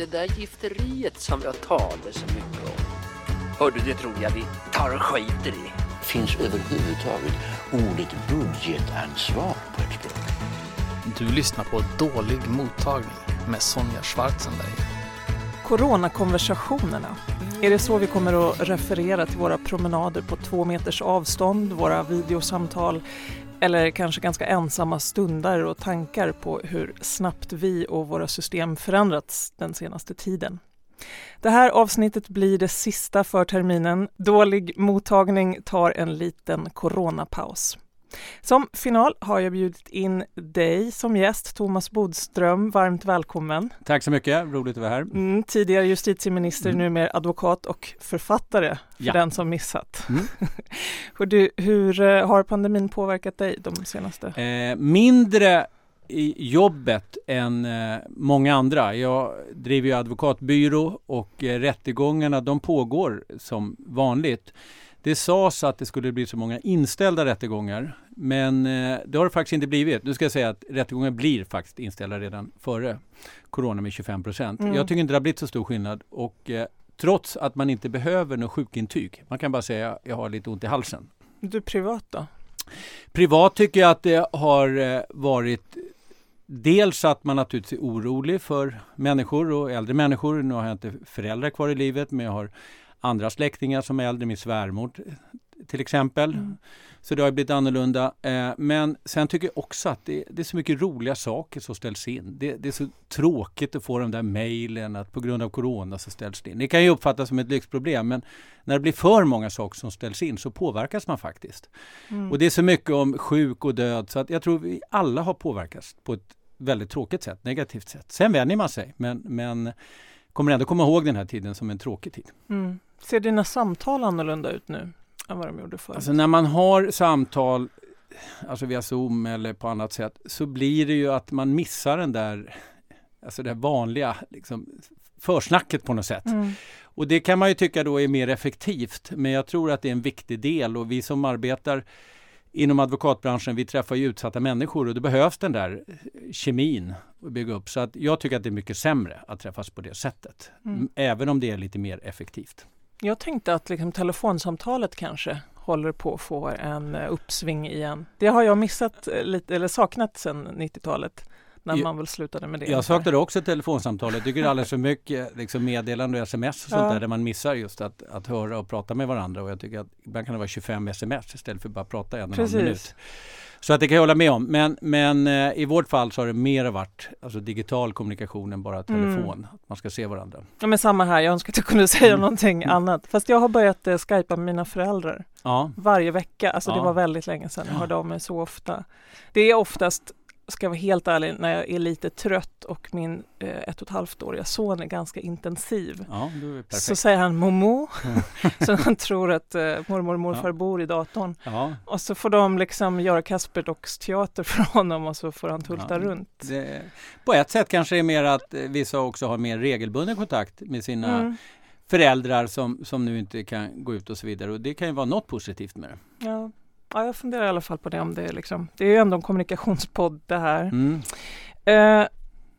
det där gifteriet som jag talar så mycket om. Hördu, det tror jag vi tar och skiter i. Finns överhuvudtaget ordet budgetansvar på ett språk? Du lyssnar på Dålig mottagning med Sonja Schwarzenberg. Coronakonversationerna. Är det så vi kommer att referera till våra promenader på två meters avstånd, våra videosamtal eller kanske ganska ensamma stunder och tankar på hur snabbt vi och våra system förändrats den senaste tiden? Det här avsnittet blir det sista för terminen. Dålig mottagning tar en liten coronapaus. Som final har jag bjudit in dig som gäst, Thomas Bodström. Varmt välkommen. Tack så mycket, roligt att vara här. Mm, tidigare justitieminister, mm. numera advokat och författare för ja. den som missat. Mm. du, hur eh, har pandemin påverkat dig de senaste? Eh, mindre i jobbet än eh, många andra. Jag driver ju advokatbyrå och eh, rättegångarna de pågår som vanligt. Det sades att det skulle bli så många inställda rättegångar men eh, det har det faktiskt inte blivit. Nu ska jag säga att rättegångar blir faktiskt inställda redan före corona med 25 procent. Mm. Jag tycker inte det har blivit så stor skillnad och eh, trots att man inte behöver något sjukintyg. Man kan bara säga att jag har lite ont i halsen. Du privat då? Privat tycker jag att det har eh, varit Dels att man naturligtvis är orolig för människor och äldre människor. Nu har jag inte föräldrar kvar i livet men jag har andra släktingar som är äldre, min svärmor till exempel. Mm. Så det har blivit annorlunda. Eh, men sen tycker jag också att det, det, är så mycket roliga saker som ställs in. Det, det, är så tråkigt att få de där mejlen att på grund av corona så ställs det in. Det kan ju uppfattas som ett lyxproblem men när det blir för många saker som ställs in så påverkas man faktiskt. Mm. Och det är så mycket om sjuk och död så att jag tror vi alla har påverkats på ett väldigt tråkigt sätt, negativt sätt. Sen vänjer man sig men, men kommer ändå komma ihåg den här tiden som en tråkig tid. Mm. Ser dina samtal annorlunda ut nu än vad de gjorde förut? Alltså när man har samtal alltså via Zoom eller på annat sätt så blir det ju att man missar den där alltså det vanliga liksom, försnacket på något sätt. Mm. Och det kan man ju tycka då är mer effektivt men jag tror att det är en viktig del och vi som arbetar inom advokatbranschen, vi träffar ju utsatta människor och då behövs den där kemin att bygga upp. Så att jag tycker att det är mycket sämre att träffas på det sättet. Mm. Även om det är lite mer effektivt. Jag tänkte att liksom, telefonsamtalet kanske håller på att få en eh, uppsving igen. Det har jag missat eh, lite, eller saknat sedan 90-talet när man väl slutade med det. Jag saknade också telefonsamtal. Jag tycker det är alldeles för mycket liksom meddelande och sms och sånt ja. där, där man missar just att, att höra och prata med varandra. Och jag tycker att ibland kan det vara 25 sms istället för att bara prata en och en halv minut. Så att det kan jag hålla med om. Men, men eh, i vårt fall så har det mer varit alltså, digital kommunikation än bara mm. telefon. Mm. Att man ska se varandra. Ja men samma här, jag önskar att jag kunde säga mm. någonting mm. annat. Fast jag har börjat eh, skypa med mina föräldrar. Ja. Varje vecka, alltså ja. det var väldigt länge sedan jag hörde av mig så ofta. Det är oftast ska jag vara helt ärlig, när jag är lite trött och min eh, ett och ett halvt åriga son är ganska intensiv. Ja, så säger han Momo, så han tror att eh, mormor och morfar ja. bor i datorn. Ja. Och så får de liksom göra Kasperdocksteater för honom och så får han tulta runt. Det, på ett sätt kanske det är mer att eh, vissa också har mer regelbunden kontakt med sina mm. föräldrar som, som nu inte kan gå ut och så vidare. Och det kan ju vara något positivt med det. Ja. Ja, jag funderar i alla fall på det om det är liksom, det är ju ändå en kommunikationspodd det här. Mm. Eh,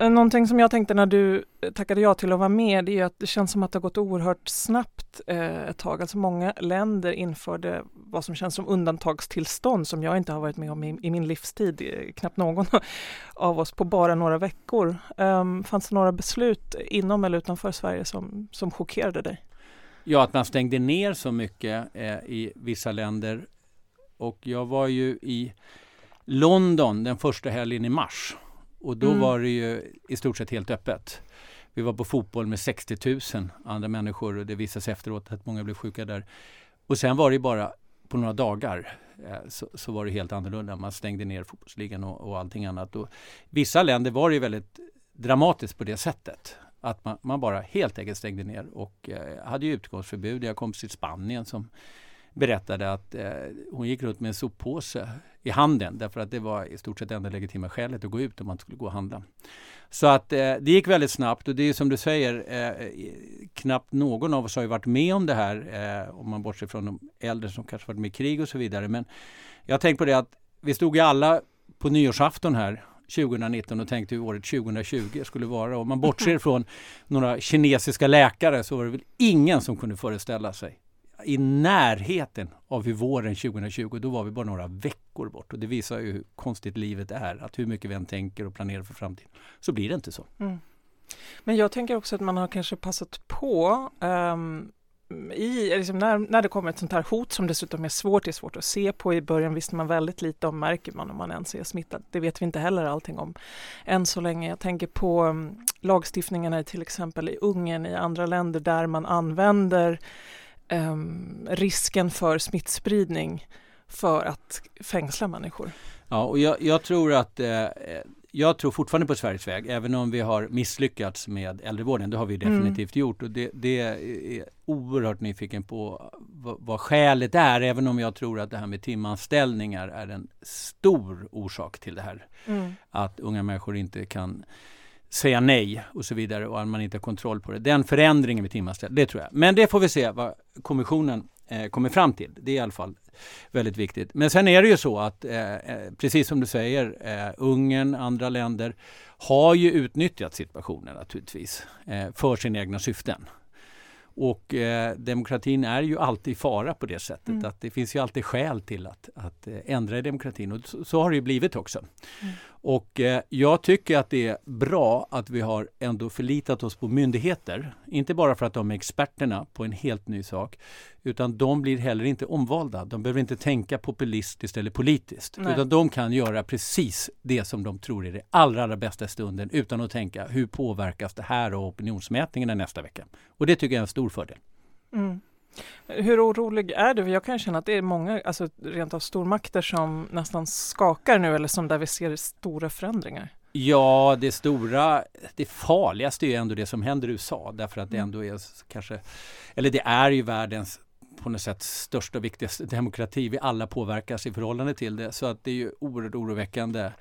någonting som jag tänkte när du tackade ja till att vara med, det är att det känns som att det har gått oerhört snabbt eh, ett tag. Alltså många länder införde vad som känns som undantagstillstånd som jag inte har varit med om i, i min livstid, eh, knappt någon av oss, på bara några veckor. Um, fanns det några beslut inom eller utanför Sverige som, som chockerade dig? Ja, att man stängde ner så mycket eh, i vissa länder och jag var ju i London den första helgen i mars. Och då mm. var det ju i stort sett helt öppet. Vi var på fotboll med 60 000 andra människor och det visade sig efteråt att många blev sjuka där. Och sen var det bara på några dagar eh, så, så, var det helt annorlunda. Man stängde ner fotbollsligan och, och allting annat. Och vissa länder var det väldigt dramatiskt på det sättet. Att man, man bara helt enkelt stängde ner och eh, hade utgångsförbud. Jag kom till Spanien som berättade att eh, hon gick runt med en soppåse i handen därför att det var i stort sett enda legitima skälet att gå ut om man skulle gå och handla. Så att eh, det gick väldigt snabbt och det är som du säger, eh, knappt någon av oss har ju varit med om det här eh, om man bortser från de äldre som kanske varit med i krig och så vidare. Men jag har tänkt på det att vi stod ju alla på nyårsafton här 2019 och tänkte hur året 2020 skulle vara. Om man bortser från några kinesiska läkare så var det väl ingen som kunde föreställa sig i närheten av hur våren 2020, då var vi bara några veckor bort. Och det visar ju hur konstigt livet är, att hur mycket vi än tänker och planerar för framtiden, så blir det inte så. Mm. Men jag tänker också att man har kanske passat på um, i, liksom när, när det kommer ett sånt här hot som dessutom är svårt, det är svårt att se på i början visste man väldigt lite om, märker man om man ens är smittad. Det vet vi inte heller allting om än så länge. Jag tänker på um, lagstiftningarna i till exempel i Ungern, i andra länder där man använder um, risken för smittspridning för att fängsla människor. Ja, och jag, jag tror att eh, jag tror fortfarande på Sveriges väg, även om vi har misslyckats med äldrevården. Det har vi mm. definitivt mm. gjort och det, det, är oerhört nyfiken på vad, vad skälet är, även om jag tror att det här med timanställningar är en stor orsak till det här. Mm. Att unga människor inte kan säga nej och så vidare och att man inte har kontroll på det. Den förändringen med timanställning, det tror jag. Men det får vi se vad kommissionen eh, kommer fram till. Det är i alla fall väldigt viktigt. Men sen är det ju så att, eh, eh, precis som du säger, eh, Ungern, andra länder har ju utnyttjat situationen naturligtvis eh, för sina egna syften. Och eh, demokratin är ju alltid i fara på det sättet mm. att det finns ju alltid skäl till att, att eh, ändra i demokratin och så, så, har det ju blivit också. Mm. Och eh, jag tycker att det är bra att vi har ändå förlitat oss på myndigheter. Inte bara för att de är experterna på en helt ny sak utan de blir heller inte omvalda. De behöver inte tänka populistiskt eller politiskt Nej. utan de kan göra precis det som de tror är det allra, allra bästa stunden utan att tänka hur påverkas det här av opinionsmätningarna nästa vecka. Och det tycker jag är en stor fördel. Mm. Hur orolig är du? Jag kan känna att det är många, alltså rent av stormakter som nästan skakar nu eller som där vi ser stora förändringar. Ja, det stora, det farligaste är ju ändå det som händer i USA därför att det mm. ändå är kanske, eller det är ju världens på något sätt största och viktigaste demokrati. Vi alla påverkas i förhållande till det så att det är ju oerhört oroväckande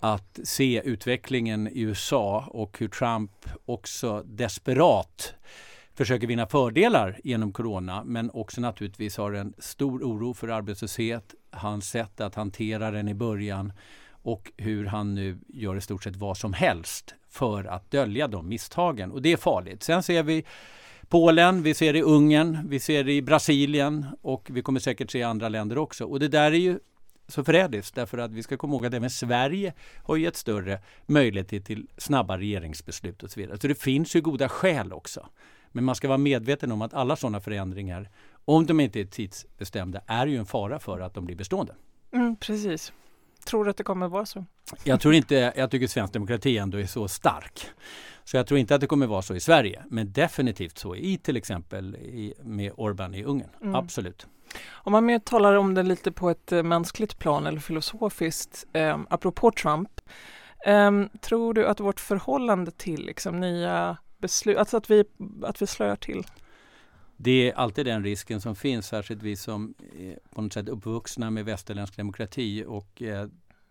att se utvecklingen i USA och hur Trump också desperat försöker vinna fördelar genom corona men också naturligtvis har en stor oro för arbetslöshet, hans sätt att hantera den i början och hur han nu gör i stort sett vad som helst för att dölja de misstagen. Och det är farligt. Sen ser vi Polen, vi ser det i Ungern, vi ser det i Brasilien och vi kommer säkert se andra länder också. Och det där är ju så förrädiskt därför att vi ska komma ihåg att även Sverige har gett större möjligheter till snabba regeringsbeslut och så vidare. Så det finns ju goda skäl också. Men man ska vara medveten om att alla sådana förändringar, om de inte är tidsbestämda, är ju en fara för att de blir bestående. Mm, precis. Tror du att det kommer vara så? Jag tror inte, jag tycker svensk demokrati ändå är så stark. Så jag tror inte att det kommer vara så i Sverige, men definitivt så i till exempel i, med Orban i Ungern. Mm. Absolut. Om man mer talar om det lite på ett äh, mänskligt plan eller filosofiskt, eh, apropå Trump. Eh, tror du att vårt förhållande till liksom, nya beslut, alltså att vi, att vi slöar till? Det är alltid den risken som finns, särskilt vi som är på något sätt uppvuxna med västerländsk demokrati och eh,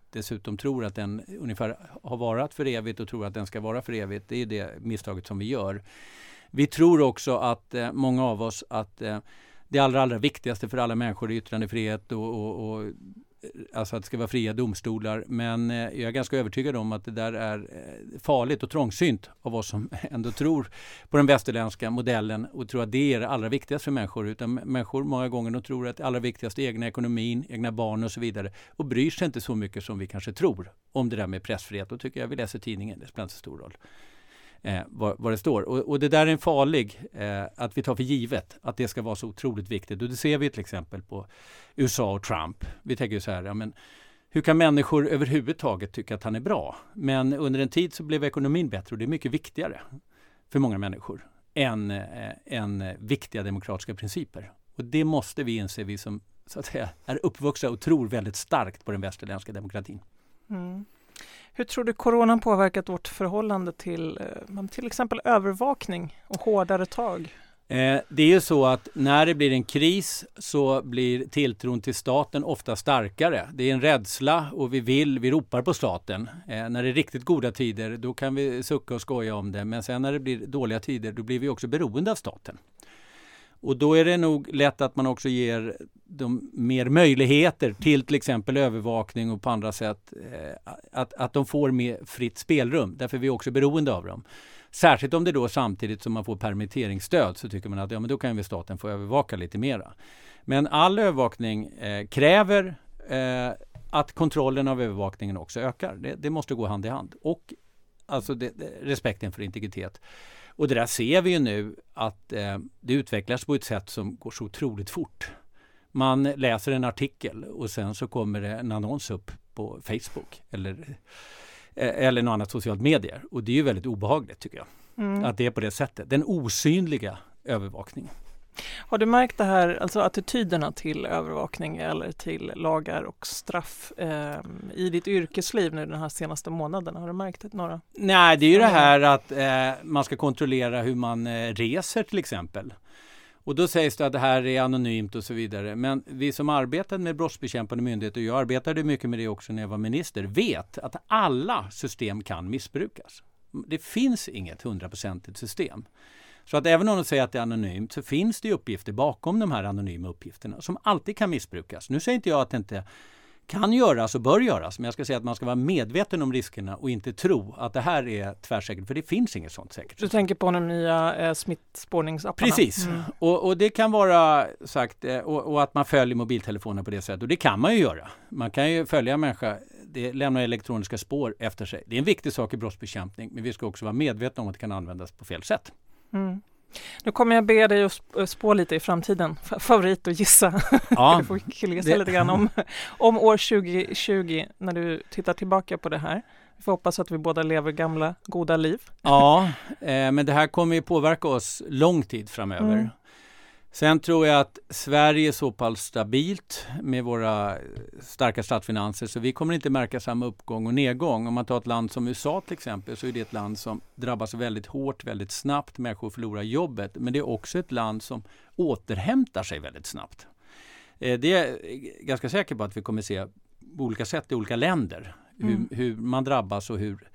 dessutom tror att den ungefär har varit för evigt och tror att den ska vara för evigt. Det är det misstaget som vi gör. Vi tror också att eh, många av oss att eh, det allra, allra viktigaste för alla människor är yttrandefrihet och, och, och alltså att det ska vara fria domstolar. Men eh, jag är ganska övertygad om att det där är eh, farligt och trångsynt av oss som ändå tror på den västerländska modellen och tror att det är det allra viktigaste för människor. Utan människor många gånger de tror att det allra viktigaste är egna ekonomin, egna barn och så vidare och bryr sig inte så mycket som vi kanske tror om det där med pressfrihet. Då tycker jag vi läser tidningen, det spelar inte så stor roll eh, vad, vad, det står. Och, och, det där är en farlig, eh, att vi tar för givet att det ska vara så otroligt viktigt. Och det ser vi till exempel på USA och Trump. Vi tänker så här, ja, men hur kan människor överhuvudtaget tycka att han är bra? Men under en tid så blev ekonomin bättre och det är mycket viktigare för många människor än, eh, än viktiga demokratiska principer. Och det måste vi inse, vi som så att säga, är uppvuxna och tror väldigt starkt på den västerländska demokratin. Mm. Hur tror du coronan påverkat vårt förhållande till eh, till exempel övervakning och hårdare tag? Eh, det är ju så att när det blir en kris så blir tilltron till staten ofta starkare. Det är en rädsla och vi vill, vi ropar på staten. Eh, när det är riktigt goda tider då kan vi sucka och skoja om det men sen när det blir dåliga tider då blir vi också beroende av staten. Och då är det nog lätt att man också ger dem mer möjligheter till till exempel övervakning och på andra sätt. Eh, att, att de får mer fritt spelrum, därför är vi också beroende av dem. Särskilt om det då samtidigt som man får permitteringsstöd så tycker man att ja, men då kan ju staten få övervaka lite mera. Men all övervakning eh, kräver eh, att kontrollen av övervakningen också ökar. Det, det måste gå hand i hand. Och alltså det, respekten för integritet. Och det där ser vi ju nu att eh, det utvecklas på ett sätt som går så otroligt fort. Man läser en artikel och sen så kommer det en annons upp på Facebook eller, eh, eller något annat socialt medier. Och det är ju väldigt obehagligt tycker jag. Mm. Att det är på det sättet. Den osynliga övervakningen. Har du märkt det här, alltså attityderna till övervakning eller till lagar och straff eh, i ditt yrkesliv nu den här senaste månaden? Har du märkt några? Nej, det är ju det här att eh, man ska kontrollera hur man eh, reser till exempel. Och då sägs det att det här är anonymt och så vidare. Men vi som arbetar med brottsbekämpande myndigheter, och jag arbetade mycket med det också när jag var minister, vet att alla system kan missbrukas. Det finns inget hundraprocentigt system. Så att även om de säger att det är anonymt så finns det uppgifter bakom de här anonyma uppgifterna som alltid kan missbrukas. Nu säger inte jag att det inte kan göras och bör göras, men jag ska säga att man ska vara medveten om riskerna och inte tro att det här är tvärsäkert, för det finns inget sånt säkert. Du tänker på de nya eh, smittspårningsapparna? Precis, mm. och, och, det kan vara sagt, eh, och, och, att man följer mobiltelefoner på det sättet, och det kan man ju göra. Man kan ju följa en människa, det lämnar elektroniska spår efter sig. Det är en viktig sak i brottsbekämpning, men vi ska också vara medvetna om att det kan användas på fel sätt. Mm. Nu kommer jag be dig att spå lite i framtiden. Favorit att gissa. Ja, du får killgissa det... lite grann om, om år 2020 när du tittar tillbaka på det här. Vi får hoppas att vi båda lever gamla, goda liv. Ja, eh, men det här kommer ju påverka oss lång tid framöver. Mm. Sen tror jag att Sverige är så pass stabilt med våra starka statsfinanser så vi kommer inte märka samma uppgång och nedgång. Om man tar ett land som USA till exempel så är det ett land som drabbas väldigt hårt, väldigt snabbt. Människor förlorar jobbet. Men det är också ett land som återhämtar sig väldigt snabbt. Eh, det är jag ganska säker på att vi kommer se på olika sätt i olika länder. Mm. Hur, hur, man drabbas och hur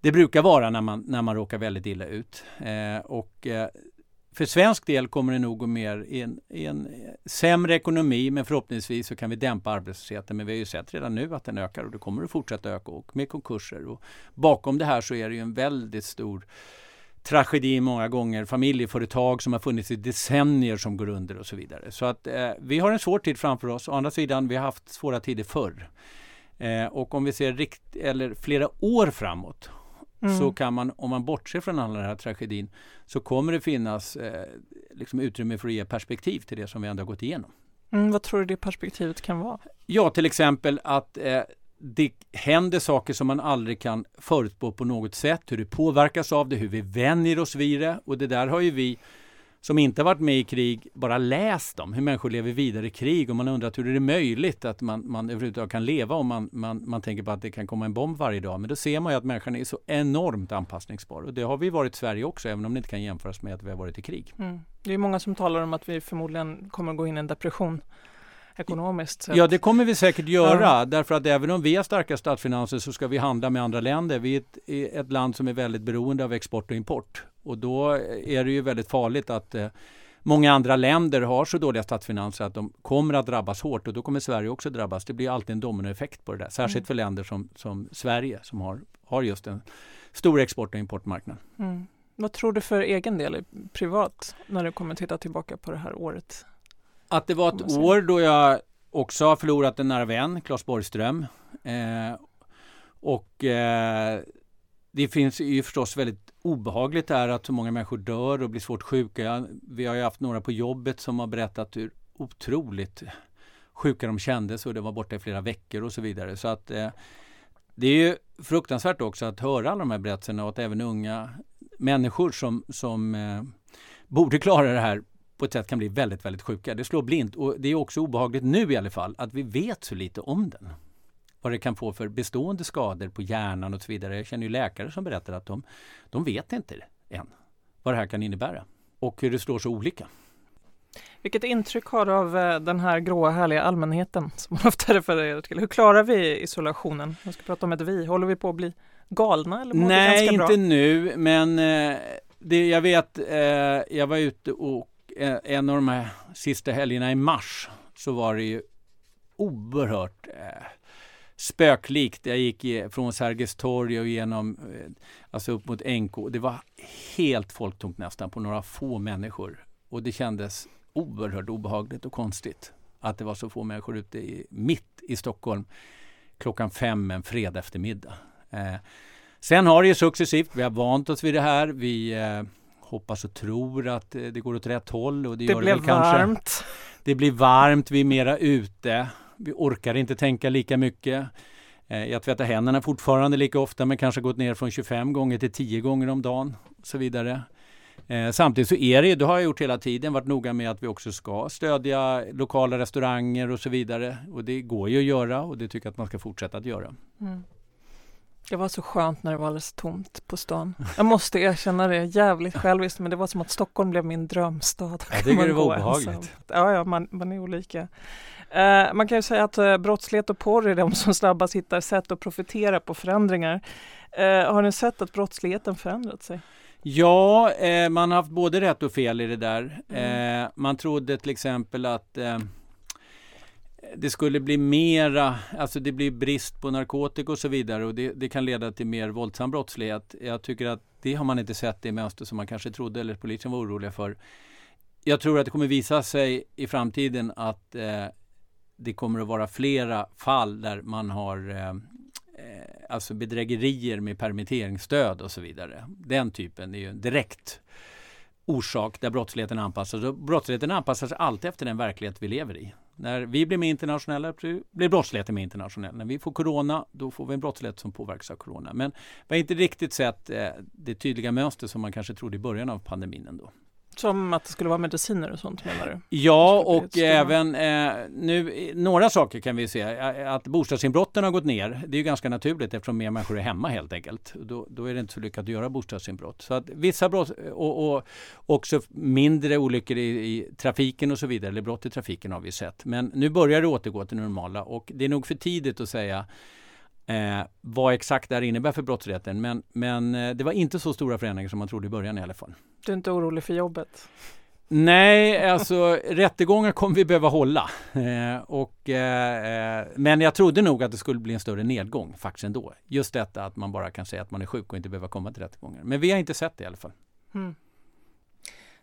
det brukar vara när man, när man råkar väldigt illa ut. Eh, och eh, för svensk del kommer det nog gå mer i en, i en eh, sämre ekonomi men förhoppningsvis så kan vi dämpa arbetslösheten. Men vi har ju sett redan nu att den ökar och det kommer att fortsätta öka och med konkurser. Och bakom det här så är det ju en väldigt stor tragedi många gånger, familjeföretag som har funnits i decennier som går under och så vidare. Så att eh, vi har en svår tid framför oss. Å andra sidan, vi har haft svåra tider förr. Eh, och om vi ser rikt eller flera år framåt mm. så kan man, om man bortser från all den här tragedin, så kommer det finnas eh, liksom utrymme för att ge perspektiv till det som vi ändå har gått igenom. Mm, vad tror du det perspektivet kan vara? Ja, till exempel att eh, det händer saker som man aldrig kan förutspå på något sätt, hur det påverkas av det, hur vi vänjer oss vid det. Och det där har ju vi som inte varit med i krig bara läst om hur människor lever vidare i krig och man har undrat hur är det möjligt att man, man överhuvudtaget kan leva om man, man, man tänker på att det kan komma en bomb varje dag. Men då ser man ju att människan är så enormt anpassningsbar och det har vi varit i Sverige också även om det inte kan jämföras med att vi har varit i krig. Mm. Det är många som talar om att vi förmodligen kommer gå in i en depression ekonomiskt. Ja, det kommer vi säkert göra. Ja. Därför att även om vi har starka statsfinanser så ska vi handla med andra länder. Vi är ett, ett, land som är väldigt beroende av export och import. Och då är det ju väldigt farligt att eh, många andra länder har så dåliga statsfinanser att de kommer att drabbas hårt och då kommer Sverige också drabbas. Det blir alltid en dominoeffekt på det där. Särskilt mm. för länder som, som Sverige som har, har just en stor export och importmarknad. Mm. Vad tror du för egen del privat när du kommer titta tillbaka på det här året? Att det var ett år då jag också har förlorat en nära vän, Claes Borgström. Eh, och eh, det finns ju förstås väldigt obehagligt där att så många människor dör och blir svårt sjuka. Vi har ju haft några på jobbet som har berättat hur otroligt sjuka de kändes och de var borta i flera veckor och så vidare. Så att eh, det är ju fruktansvärt också att höra alla de här berättelserna och att även unga människor som, som eh, borde klara det här på ett sätt kan bli väldigt, väldigt sjuka. Det slår blint och det är också obehagligt nu i alla fall att vi vet så lite om den. Vad det kan få för bestående skador på hjärnan och så vidare. Jag känner ju läkare som berättar att de, de vet inte än vad det här kan innebära och hur det slår så olika. Vilket intryck har du av eh, den här gråa härliga allmänheten som man ofta refererar till? Hur klarar vi isolationen? Jag ska prata om ett vi. Håller vi på att bli galna? Eller Nej, inte nu, men eh, det, jag vet, eh, jag var ute och en av de här sista helgerna i mars så var det ju oerhört eh, spöklikt. Jag gick från Sergels torg och genom, eh, alltså upp mot NK. Det var helt folktomt nästan på några få människor. Och det kändes oerhört obehagligt och konstigt att det var så få människor ute i, mitt i Stockholm klockan fem en fredag eftermiddag. Eh, sen har det ju successivt, vi har vant oss vid det här. Vi eh, hoppas och tror att eh, det går åt rätt håll. Och det, det gör blev det kanske. varmt. Det blir varmt, vi är mera ute. Vi orkar inte tänka lika mycket. Eh, jag tvättar händerna fortfarande lika ofta men kanske gått ner från 25 gånger till 10 gånger om dagen. Och så vidare. Eh, samtidigt så är det, det har jag gjort hela tiden, varit noga med att vi också ska stödja lokala restauranger och så vidare. Och det går ju att göra och det tycker jag att man ska fortsätta att göra. Mm. Det var så skönt när det var alldeles tomt på stan. Jag måste erkänna det, jävligt själviskt, men det var som att Stockholm blev min drömstad. Jag tycker det var obehagligt. Ja, ja man, man är olika. Eh, man kan ju säga att eh, brottslighet och porr är de som snabbast hittar sätt att profitera på förändringar. Eh, har ni sett att brottsligheten förändrat sig? Ja, eh, man har haft både rätt och fel i det där. Mm. Eh, man trodde till exempel att eh, det skulle bli mera, alltså det blir brist på narkotika och så vidare och det, det, kan leda till mer våldsam brottslighet. Jag tycker att det har man inte sett det mönster som man kanske trodde eller polisen var oroliga för. Jag tror att det kommer visa sig i framtiden att eh, det kommer att vara flera fall där man har eh, eh, alltså bedrägerier med permitteringsstöd och så vidare. Den typen är ju en direkt orsak där brottsligheten anpassas. Och brottsligheten anpassas alltid efter den verklighet vi lever i. När vi blir mer internationella blir brottsligheten mer internationell. När vi får corona då får vi en brottslighet som påverkas av corona. Men vi har inte riktigt sett eh, det tydliga mönster som man kanske trodde i början av pandemin ändå. Som att det skulle vara mediciner och sånt menar du? Ja, och även eh, nu några saker kan vi se. Att bostadsinbrotten har gått ner. Det är ju ganska naturligt eftersom mer människor är hemma helt enkelt. Då, då är det inte så lyckat att göra bostadsinbrott. Så att vissa brott och, och också mindre olyckor i, i, trafiken och så vidare, eller brott i trafiken har vi sett. Men nu börjar det återgå till det normala och det är nog för tidigt att säga eh, vad exakt det här innebär för brottsligheten. Men, men eh, det var inte så stora förändringar som man trodde i början i alla fall. Du är inte orolig för jobbet? Nej, alltså rättegångar kommer vi behöva hålla. Eh, och, eh, eh, men jag trodde nog att det skulle bli en större nedgång faktiskt ändå. Just detta att man bara kan säga att man är sjuk och inte behöver komma till rättegångar. Men vi har inte sett det i alla fall. Mm.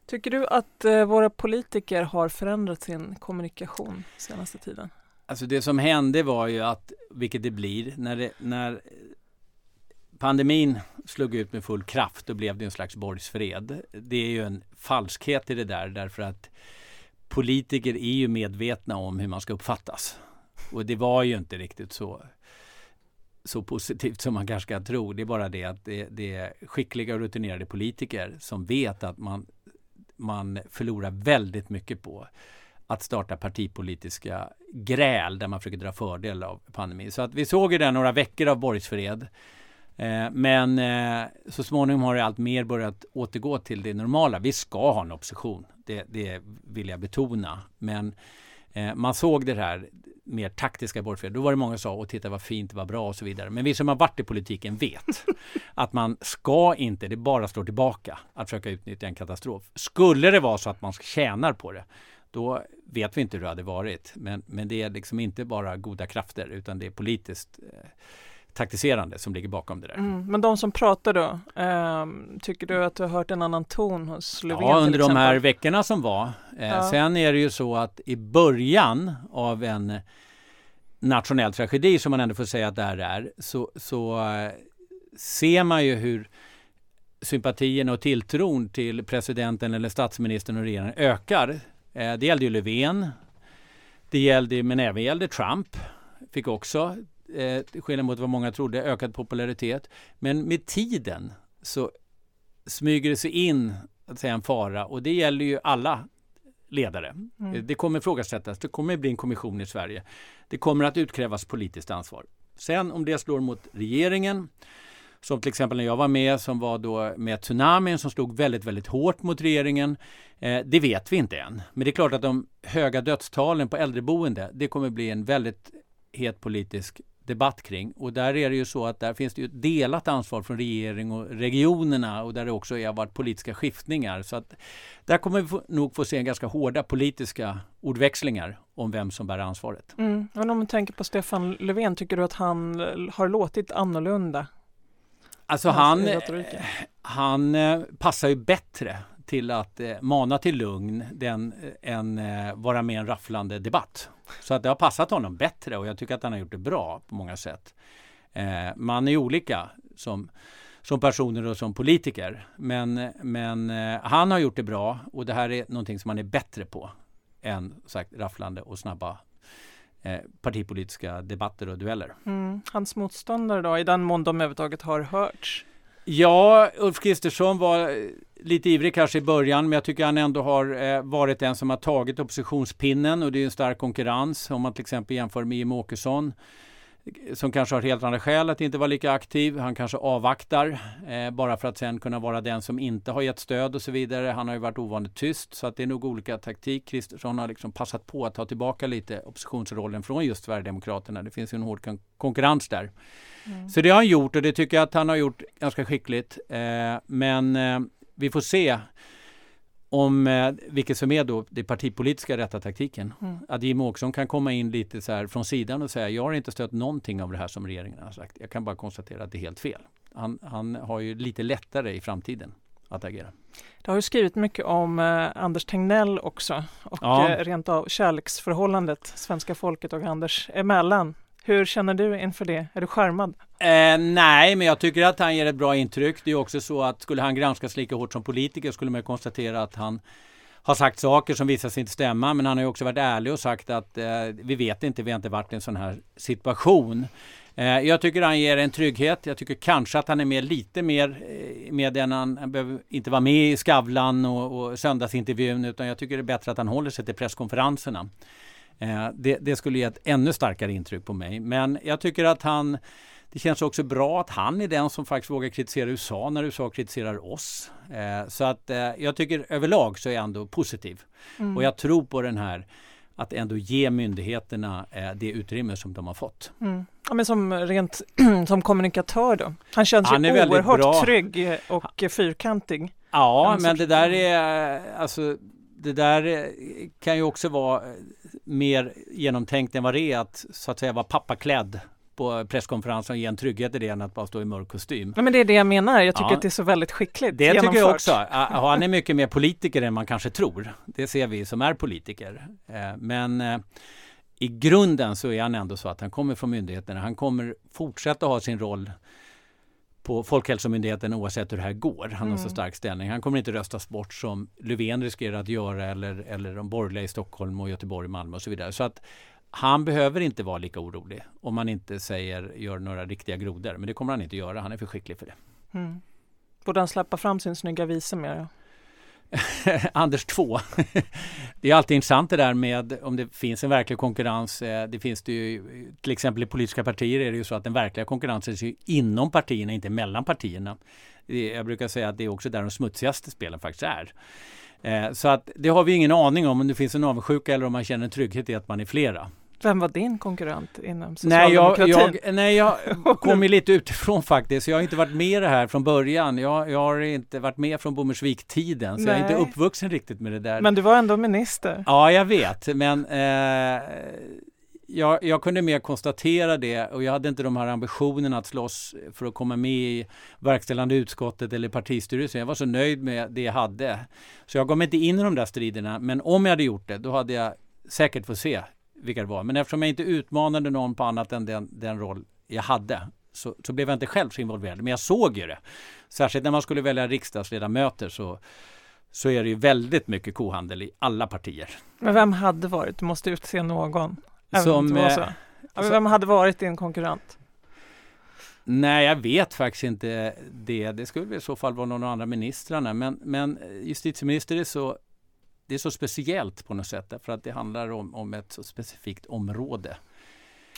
Tycker du att eh, våra politiker har förändrat sin kommunikation senaste tiden? Alltså det som hände var ju att, vilket det blir, när, det, när pandemin slog ut med full kraft, då blev det en slags borgsfred. Det är ju en falskhet i det där därför att politiker är ju medvetna om hur man ska uppfattas. Och det var ju inte riktigt så, så positivt som man kanske kan tro. Det är bara det att det, det är skickliga och rutinerade politiker som vet att man, man förlorar väldigt mycket på att starta partipolitiska gräl där man försöker dra fördel av pandemin. Så att vi såg ju det några veckor av borgsfred. Eh, men eh, så småningom har det allt mer börjat återgå till det normala. Vi ska ha en opposition, det, det vill jag betona. Men eh, man såg det här mer taktiska borgfred. Då var det många som sa, och titta vad fint, vad bra och så vidare. Men vi som har varit i politiken vet att man ska inte, det bara slår tillbaka att försöka utnyttja en katastrof. Skulle det vara så att man tjänar på det, då vet vi inte hur det hade varit. Men, men det är liksom inte bara goda krafter utan det är politiskt eh, taktiserande som ligger bakom det där. Mm, men de som pratar då, eh, tycker du att du har hört en annan ton hos Löfven? Ja, under de här veckorna som var. Eh, ja. Sen är det ju så att i början av en nationell tragedi, som man ändå får säga att det här är, så, så eh, ser man ju hur sympatierna och tilltron till presidenten eller statsministern och regeringen ökar. Eh, det gällde ju Löfven, det gällde, men även gällde Trump, fick också eh, skillnad mot vad många trodde, ökad popularitet. Men med tiden så smyger det sig in att säga, en fara och det gäller ju alla ledare. Mm. Det kommer ifrågasättas, det kommer bli en kommission i Sverige. Det kommer att utkrävas politiskt ansvar. Sen om det slår mot regeringen, som till exempel när jag var med, som var då med tsunamin som slog väldigt, väldigt hårt mot regeringen. Eh, det vet vi inte än. Men det är klart att de höga dödstalen på äldreboende, det kommer bli en väldigt het politisk debatt kring. Och där är det ju så att där finns det ju ett delat ansvar från regering och regionerna och där det också har varit politiska skiftningar. Så att där kommer vi nog få se ganska hårda politiska ordväxlingar om vem som bär ansvaret. Mm. Men om du tänker på Stefan Löfven, tycker du att han har låtit annorlunda? Alltså han, han eh, passar ju bättre till att eh, mana till lugn den, eh, än vara med i en rafflande debatt. Så att det har passat honom bättre och jag tycker att han har gjort det bra på många sätt. Man är olika som, som personer och som politiker. Men, men han har gjort det bra och det här är någonting som han är bättre på än sagt, rafflande och snabba eh, partipolitiska debatter och dueller. Mm. Hans motståndare då, i den mån de överhuvudtaget har hörts? Ja, Ulf Kristersson var lite ivrig kanske i början, men jag tycker han ändå har eh, varit den som har tagit oppositionspinnen och det är en stark konkurrens om man till exempel jämför med Jimmie Åkesson som kanske har helt andra skäl att inte vara lika aktiv. Han kanske avvaktar eh, bara för att sen kunna vara den som inte har gett stöd och så vidare. Han har ju varit ovanligt tyst så att det är nog olika taktik. Kristersson har liksom passat på att ta tillbaka lite oppositionsrollen från just Sverigedemokraterna. Det finns ju en hård kon konkurrens där. Mm. Så det har han gjort och det tycker jag att han har gjort ganska skickligt. Eh, men eh, vi får se om eh, vilket som är då det partipolitiska rätta taktiken. Mm. Att Jimmie Åkesson kan komma in lite så här från sidan och säga jag har inte stött någonting av det här som regeringen har sagt. Jag kan bara konstatera att det är helt fel. Han, han har ju lite lättare i framtiden att agera. Det har ju skrivit mycket om eh, Anders Tegnell också och ja. eh, rent av kärleksförhållandet svenska folket och Anders emellan. Hur känner du inför det? Är du skärmad? Eh, nej, men jag tycker att han ger ett bra intryck. Det är också så att skulle han granskas lika hårt som politiker skulle man konstatera att han har sagt saker som visar sig inte stämma. Men han har ju också varit ärlig och sagt att eh, vi vet inte, vi har inte varit i en sån här situation. Eh, jag tycker han ger en trygghet. Jag tycker kanske att han är med lite mer i med än han, han behöver inte vara med i Skavlan och, och söndagsintervjun utan jag tycker det är bättre att han håller sig till presskonferenserna. Eh, det, det, skulle ge ett ännu starkare intryck på mig. Men jag tycker att han det känns också bra att han är den som faktiskt vågar kritisera USA när USA kritiserar oss. Eh, så att eh, jag tycker överlag så är jag ändå positiv. Mm. Och jag tror på den här att ändå ge myndigheterna det utrymme som de har fått. Mm. Ja, men som rent som kommunikatör då? Han känns han ju oerhört bra. trygg och fyrkantig. Ja, men det där är alltså det där kan ju också vara mer genomtänkt än vad det är att så att säga vara pappaklädd på presskonferensen och ge en trygghet i det än att bara stå i mörk kostym. Ja, men det är det jag menar. Jag tycker ja. att det är så väldigt skickligt Det genomfört. tycker jag också. Han är mycket mer politiker än man kanske tror. Det ser vi som är politiker. Eh, men eh, i grunden så är han ändå så att han kommer från myndigheterna. Han kommer fortsätta ha sin roll på Folkhälsomyndigheten oavsett hur det här går. Han mm. har så mm. stark ställning. Han kommer inte röstas bort som Löfven riskerar att göra eller, eller de borgerliga i Stockholm och Göteborg, Malmö och så vidare. Så att han behöver inte vara lika orolig om man inte säger gör några riktiga grodor. Men det kommer han inte göra. Han är för skicklig för det. Mm. Borde han släppa fram sin snygga visa mer? Anders 2. det är alltid intressant det där med om det finns en verklig konkurrens. Eh, det finns det ju, till exempel i politiska partier är det ju så att den verkliga konkurrensen är inom partierna, inte mellan partierna. Jag brukar säga att det är också där de smutsigaste spelen faktiskt är. Eh, så att det har vi ingen aning om om det finns en avundsjuka eller om man känner en trygghet i att man är flera. Vem var din konkurrent inom socialdemokratin? Nej, jag, jag, nej, jag kom ju lite utifrån faktiskt. Jag har inte varit med i det här från början. Jag, jag har inte varit med från Bommersvik-tiden, så nej. jag är inte uppvuxen riktigt med det där. Men du var ändå minister. Ja, jag vet, men eh, jag, jag, kunde mer konstatera det och jag hade inte de här ambitionerna att slåss för att komma med i verkställande utskottet eller partistyrelsen. Jag var så nöjd med det jag hade. Så jag gav mig inte in i de där striderna. Men om jag hade gjort det, då hade jag säkert fått se vilka det var. Men eftersom jag inte utmanade någon på annat än den, den roll jag hade så, så, blev jag inte själv så involverad. Men jag såg ju det. Särskilt när man skulle välja riksdagsledamöter så, så är det ju väldigt mycket kohandel i alla partier. Men vem hade varit? Du måste utse någon. Som, eh, ja, vem hade varit din konkurrent? Nej, jag vet faktiskt inte det. Det skulle i så fall vara någon av de andra ministrarna. Men, men justitieminister är så det är så speciellt på något sätt därför att det handlar om, om ett så specifikt område.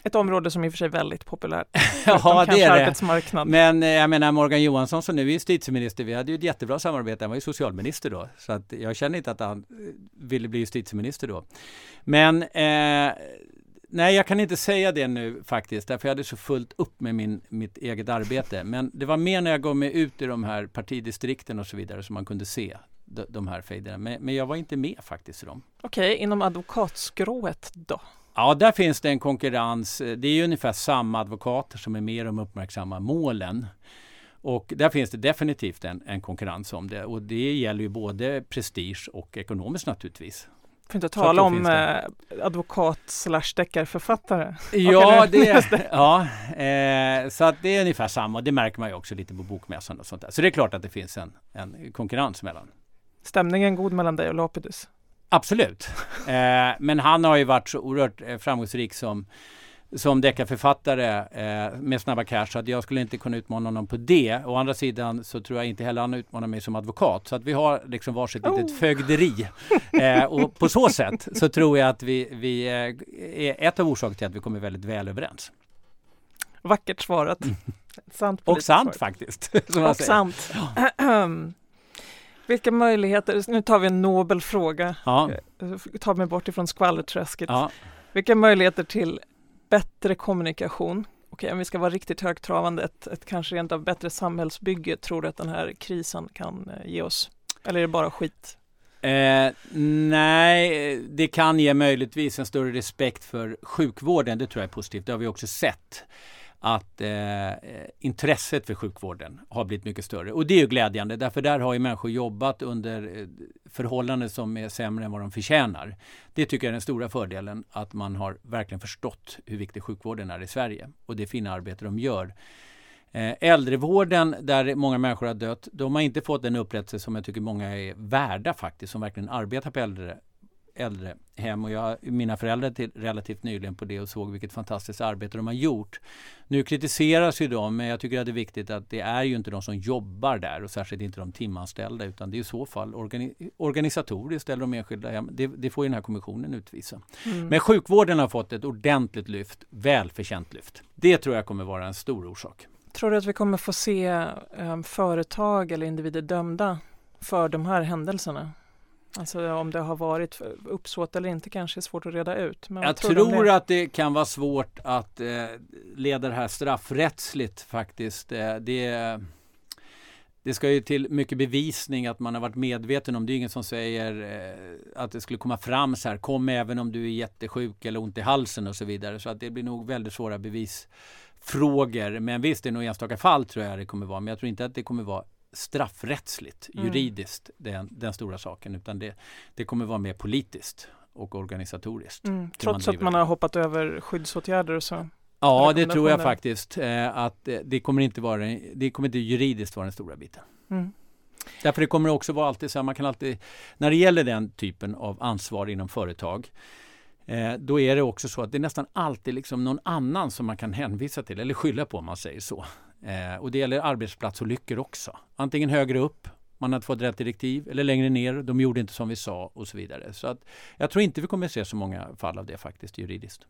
Ett område som i och för sig är väldigt populärt. ja, det är det. Men eh, jag menar Morgan Johansson som nu är justitieminister, vi hade ju ett jättebra samarbete. Han var ju socialminister då, så att jag känner inte att han eh, ville bli justitieminister då. Men eh, nej, jag kan inte säga det nu faktiskt, därför jag hade så fullt upp med min, mitt eget arbete. Men det var mer när jag gav mig ut i de här partidistrikten och så vidare som man kunde se de, här fejderna. Men, men, jag var inte med faktiskt i dem. Okej, okay, inom advokatskrået då? Ja, där finns det en konkurrens. Det är ungefär samma advokater som är med i de uppmärksamma målen. Och där finns det definitivt en, en konkurrens om det och det gäller ju både prestige och ekonomiskt naturligtvis. Får inte tala om eh, advokat slash deckarförfattare. Ja, det, ja eh, så att det är ungefär samma. Det märker man ju också lite på bokmässan och sånt där. Så det är klart att det finns en, en konkurrens mellan. Stämningen god mellan dig och Lapidus? Absolut. Eh, men han har ju varit så oerhört eh, framgångsrik som som deckarförfattare eh, med Snabba Cash så att jag skulle inte kunna utmana honom på det. Å andra sidan så tror jag inte heller han utmanar mig som advokat. Så att vi har liksom varsitt oh. litet fögderi. Eh, och på så sätt så tror jag att vi, vi eh, är ett av orsakerna till att vi kommer väldigt väl överens. Vackert svarat. sant och sant faktiskt. och sant. Vilka möjligheter, nu tar vi en nobel fråga, ja. Tar mig bort ifrån skvallerträsket. Ja. Vilka möjligheter till bättre kommunikation. Okej, om vi ska vara riktigt högtravande, ett, ett kanske rent av bättre samhällsbygge tror du att den här krisen kan eh, ge oss? Eller är det bara skit? Eh, nej, det kan ge möjligtvis en större respekt för sjukvården. Det tror jag är positivt. Det har vi också sett att eh, eh, intresset för sjukvården har blivit mycket större. Och det är ju glädjande därför där har ju människor jobbat under eh, förhållanden som är sämre än vad de förtjänar. Det tycker jag är den stora fördelen att man har verkligen förstått hur viktig sjukvården är i Sverige och det fina arbete de gör. Eh, äldrevården där många människor har dött, de har inte fått den upprättelse som jag tycker många är värda faktiskt, som verkligen arbetar på äldre äldrehem och jag mina föräldrar till relativt nyligen på det och såg vilket fantastiskt arbete de har gjort. Nu kritiseras ju de men jag tycker att det är viktigt att det är ju inte de som jobbar där och särskilt inte de timanställda utan det är i så fall organi organisatoriskt eller de enskilda hem. Det, det, får ju den här kommissionen utvisa. Mm. Men sjukvården har fått ett ordentligt lyft, välförtjänt lyft. Det tror jag kommer vara en stor orsak. Tror du att vi kommer få se um, företag eller individer dömda för de här händelserna? Alltså om det har varit uppsåt eller inte kanske är svårt att reda ut. Men jag tror, tror det? att det kan vara svårt att eh, leda det här straffrättsligt faktiskt. Eh, det, det ska ju till mycket bevisning att man har varit medveten om. Det är ingen som säger eh, att det skulle komma fram så här. Kom även om du är jättesjuk eller ont i halsen och så vidare. Så att det blir nog väldigt svåra bevisfrågor. Men visst, det är nog enstaka fall tror jag det kommer vara. Men jag tror inte att det kommer vara straffrättsligt, mm. juridiskt, den, den stora saken. Utan det, det kommer vara mer politiskt och organisatoriskt. Mm. Trots man att man har hoppat över skyddsåtgärder och så? Ja, det tror jag faktiskt. Eh, att det kommer inte vara, det kommer inte juridiskt vara den stora biten. Mm. Därför det kommer också vara alltid så här, man kan alltid, när det gäller den typen av ansvar inom företag, eh, då är det också så att det är nästan alltid liksom någon annan som man kan hänvisa till eller skylla på om man säger så. Eh, och det gäller arbetsplatsolyckor också. Antingen högre upp, man har inte fått rätt direktiv, eller längre ner, de gjorde inte som vi sa och så vidare. Så att jag tror inte vi kommer att se så många fall av det faktiskt juridiskt.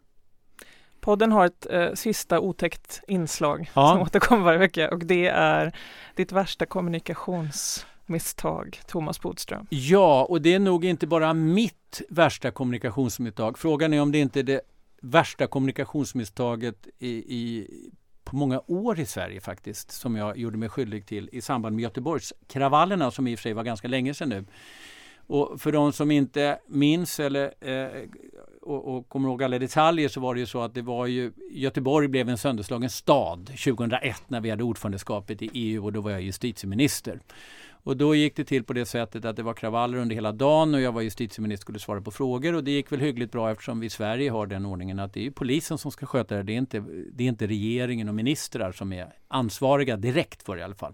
Podden har ett eh, sista otäckt inslag ja. som återkommer varje vecka och det är ditt värsta misstag, Thomas Bodström. Ja, och det är nog inte bara mitt värsta kommunikationsmisstag. Frågan är om det inte är det värsta kommunikationsmisstaget i, i, på många år i Sverige faktiskt som jag gjorde mig skyldig till i samband med Göteborgskravallerna som i och för sig var ganska länge sedan nu. Och för de som inte minns eller eh, och, och, kommer ihåg alla detaljer så var det ju så att det var ju Göteborg blev en sönderslagen stad 2001 när vi hade ordförandeskapet i EU och då var jag justitieminister. Och då gick det till på det sättet att det var kravaller under hela dagen och jag var justitieminister och skulle svara på frågor och det gick väl hyggligt bra eftersom vi i Sverige har den ordningen att det är polisen som ska sköta det. Det är inte, det är inte regeringen och ministrar som är ansvariga direkt för det i alla fall.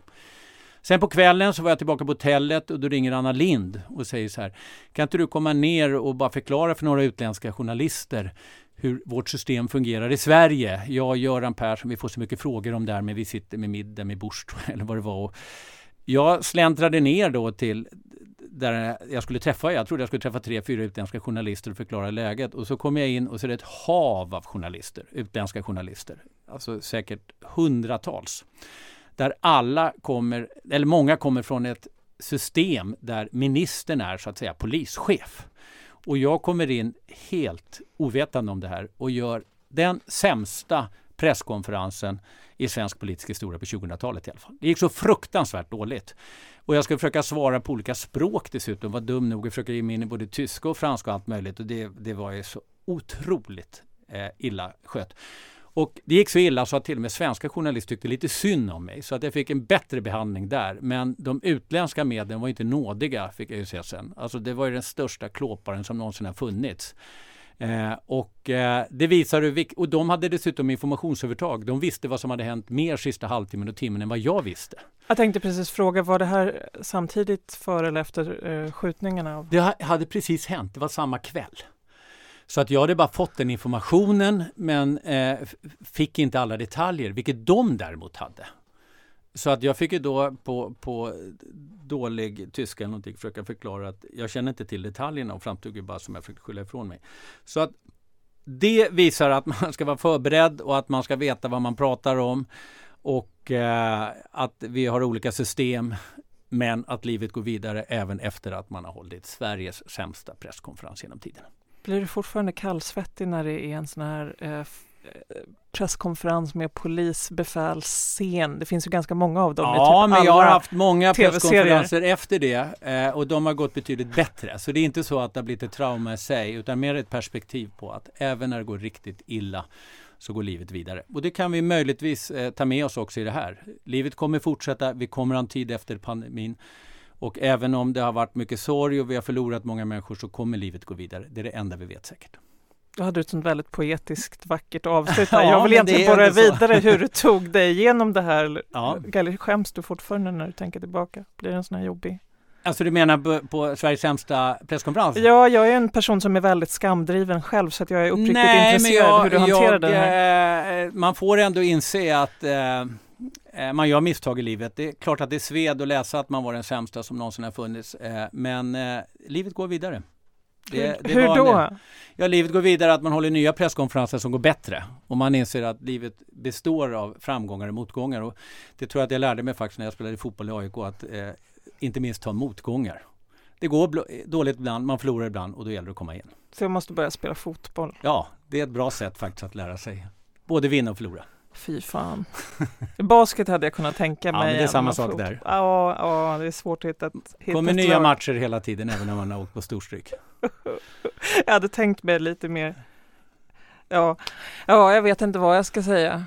Sen på kvällen så var jag tillbaka på hotellet och då ringer Anna Lind och säger så här. Kan inte du komma ner och bara förklara för några utländska journalister hur vårt system fungerar i Sverige. Jag och Göran Persson, vi får så mycket frågor om det här men vi sitter med middag med Bush eller vad det var. Och jag släntrade ner då till där jag skulle träffa, jag trodde jag skulle träffa tre, fyra utländska journalister och förklara läget. Och så kom jag in och så är det ett hav av journalister, utländska journalister. Alltså säkert hundratals. Där alla kommer, eller många kommer från ett system där ministern är så att säga polischef. Och jag kommer in helt ovetande om det här och gör den sämsta presskonferensen i svensk politisk historia på 2000-talet i alla fall. Det gick så fruktansvärt dåligt. Och jag ska försöka svara på olika språk dessutom. Var dum nog att försöka ge mig in i både tyska och franska och allt möjligt. Och det, det var ju så otroligt eh, illa skött. Och det gick så illa så att till och med svenska journalister tyckte lite synd om mig. Så att jag fick en bättre behandling där. Men de utländska medierna var inte nådiga, fick jag ju se sen. Alltså det var ju den största klåparen som någonsin har funnits. Eh, och eh, det visar hur och de hade dessutom informationsövertag. De visste vad som hade hänt mer sista halvtimmen och timmen än vad jag visste. Jag tänkte precis fråga, var det här samtidigt före eller efter eh, skjutningarna? Det hade precis hänt, det var samma kväll. Så att jag hade bara fått den informationen men eh, fick inte alla detaljer, vilket de däremot hade. Så att jag fick ju då på, på dålig tyska eller någonting försöka förklara att jag känner inte till detaljerna och framtog ju bara som jag försökte skylla ifrån mig. Så att det visar att man ska vara förberedd och att man ska veta vad man pratar om och eh, att vi har olika system men att livet går vidare även efter att man har hållit Sveriges sämsta presskonferens genom tiderna. Blir du fortfarande kallsvettig när det är en sån här eh, presskonferens med polisbefälsscen. Det finns ju ganska många av dem. Ja, typ men jag har haft många presskonferenser efter det eh, och de har gått betydligt bättre. Så det är inte så att det har blivit ett trauma i sig utan mer ett perspektiv på att även när det går riktigt illa så går livet vidare. Och det kan vi möjligtvis eh, ta med oss också i det här. Livet kommer fortsätta, vi kommer ha en tid efter pandemin. Och även om det har varit mycket sorg och vi har förlorat många människor så kommer livet gå vidare. Det är det enda vi vet säkert. Du hade ett sånt väldigt poetiskt vackert avslut. ja, jag vill egentligen borra vidare hur du tog dig igenom det här. Ja. Skäms du fortfarande när du tänker tillbaka? Blir det en sån här jobbig? Alltså du menar på, på Sveriges sämsta presskonferens? Ja, jag är en person som är väldigt skamdriven själv så att jag är uppriktigt Nej, intresserad jag, hur du hanterar det här. Eh, man får ändå inse att eh, eh, man gör misstag i livet. Det är klart att det är sved att läsa att man var den sämsta som någonsin har funnits. Eh, men eh, livet går vidare. Det, det Hur då? Ja, livet går vidare att man håller nya presskonferenser som går bättre. Och man inser att livet består av framgångar och motgångar. Och det tror jag att jag lärde mig faktiskt när jag spelade fotboll i AIK. Att eh, inte minst ta motgångar. Det går dåligt ibland, man förlorar ibland och då gäller det att komma igen. Så jag måste börja spela fotboll? Ja, det är ett bra sätt faktiskt att lära sig. Både vinna och förlora. Fy fan. Basket hade jag kunnat tänka mig. Ja, men det är samma sak där. Ja, ja, det är svårt att hitta. Det kommer nya lag. matcher hela tiden även när man har åkt på storstryk. jag hade tänkt mig lite mer. Ja, ja, jag vet inte vad jag ska säga.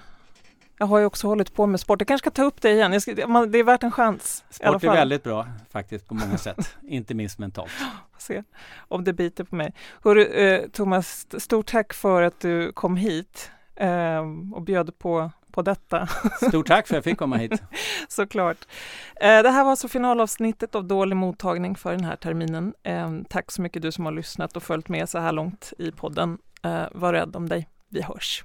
Jag har ju också hållit på med sport. Jag kanske ska ta upp det igen. Ska, det är värt en chans. Sport är väldigt bra faktiskt på många sätt, inte minst mentalt. Se om det biter på mig. Hörru, eh, Thomas, stort tack för att du kom hit och bjöd på på detta. Stort tack för att jag fick komma hit. Såklart. Eh, det här var alltså finalavsnittet av Dålig mottagning för den här terminen. Eh, tack så mycket du som har lyssnat och följt med så här långt i podden. Eh, var rädd om dig. Vi hörs.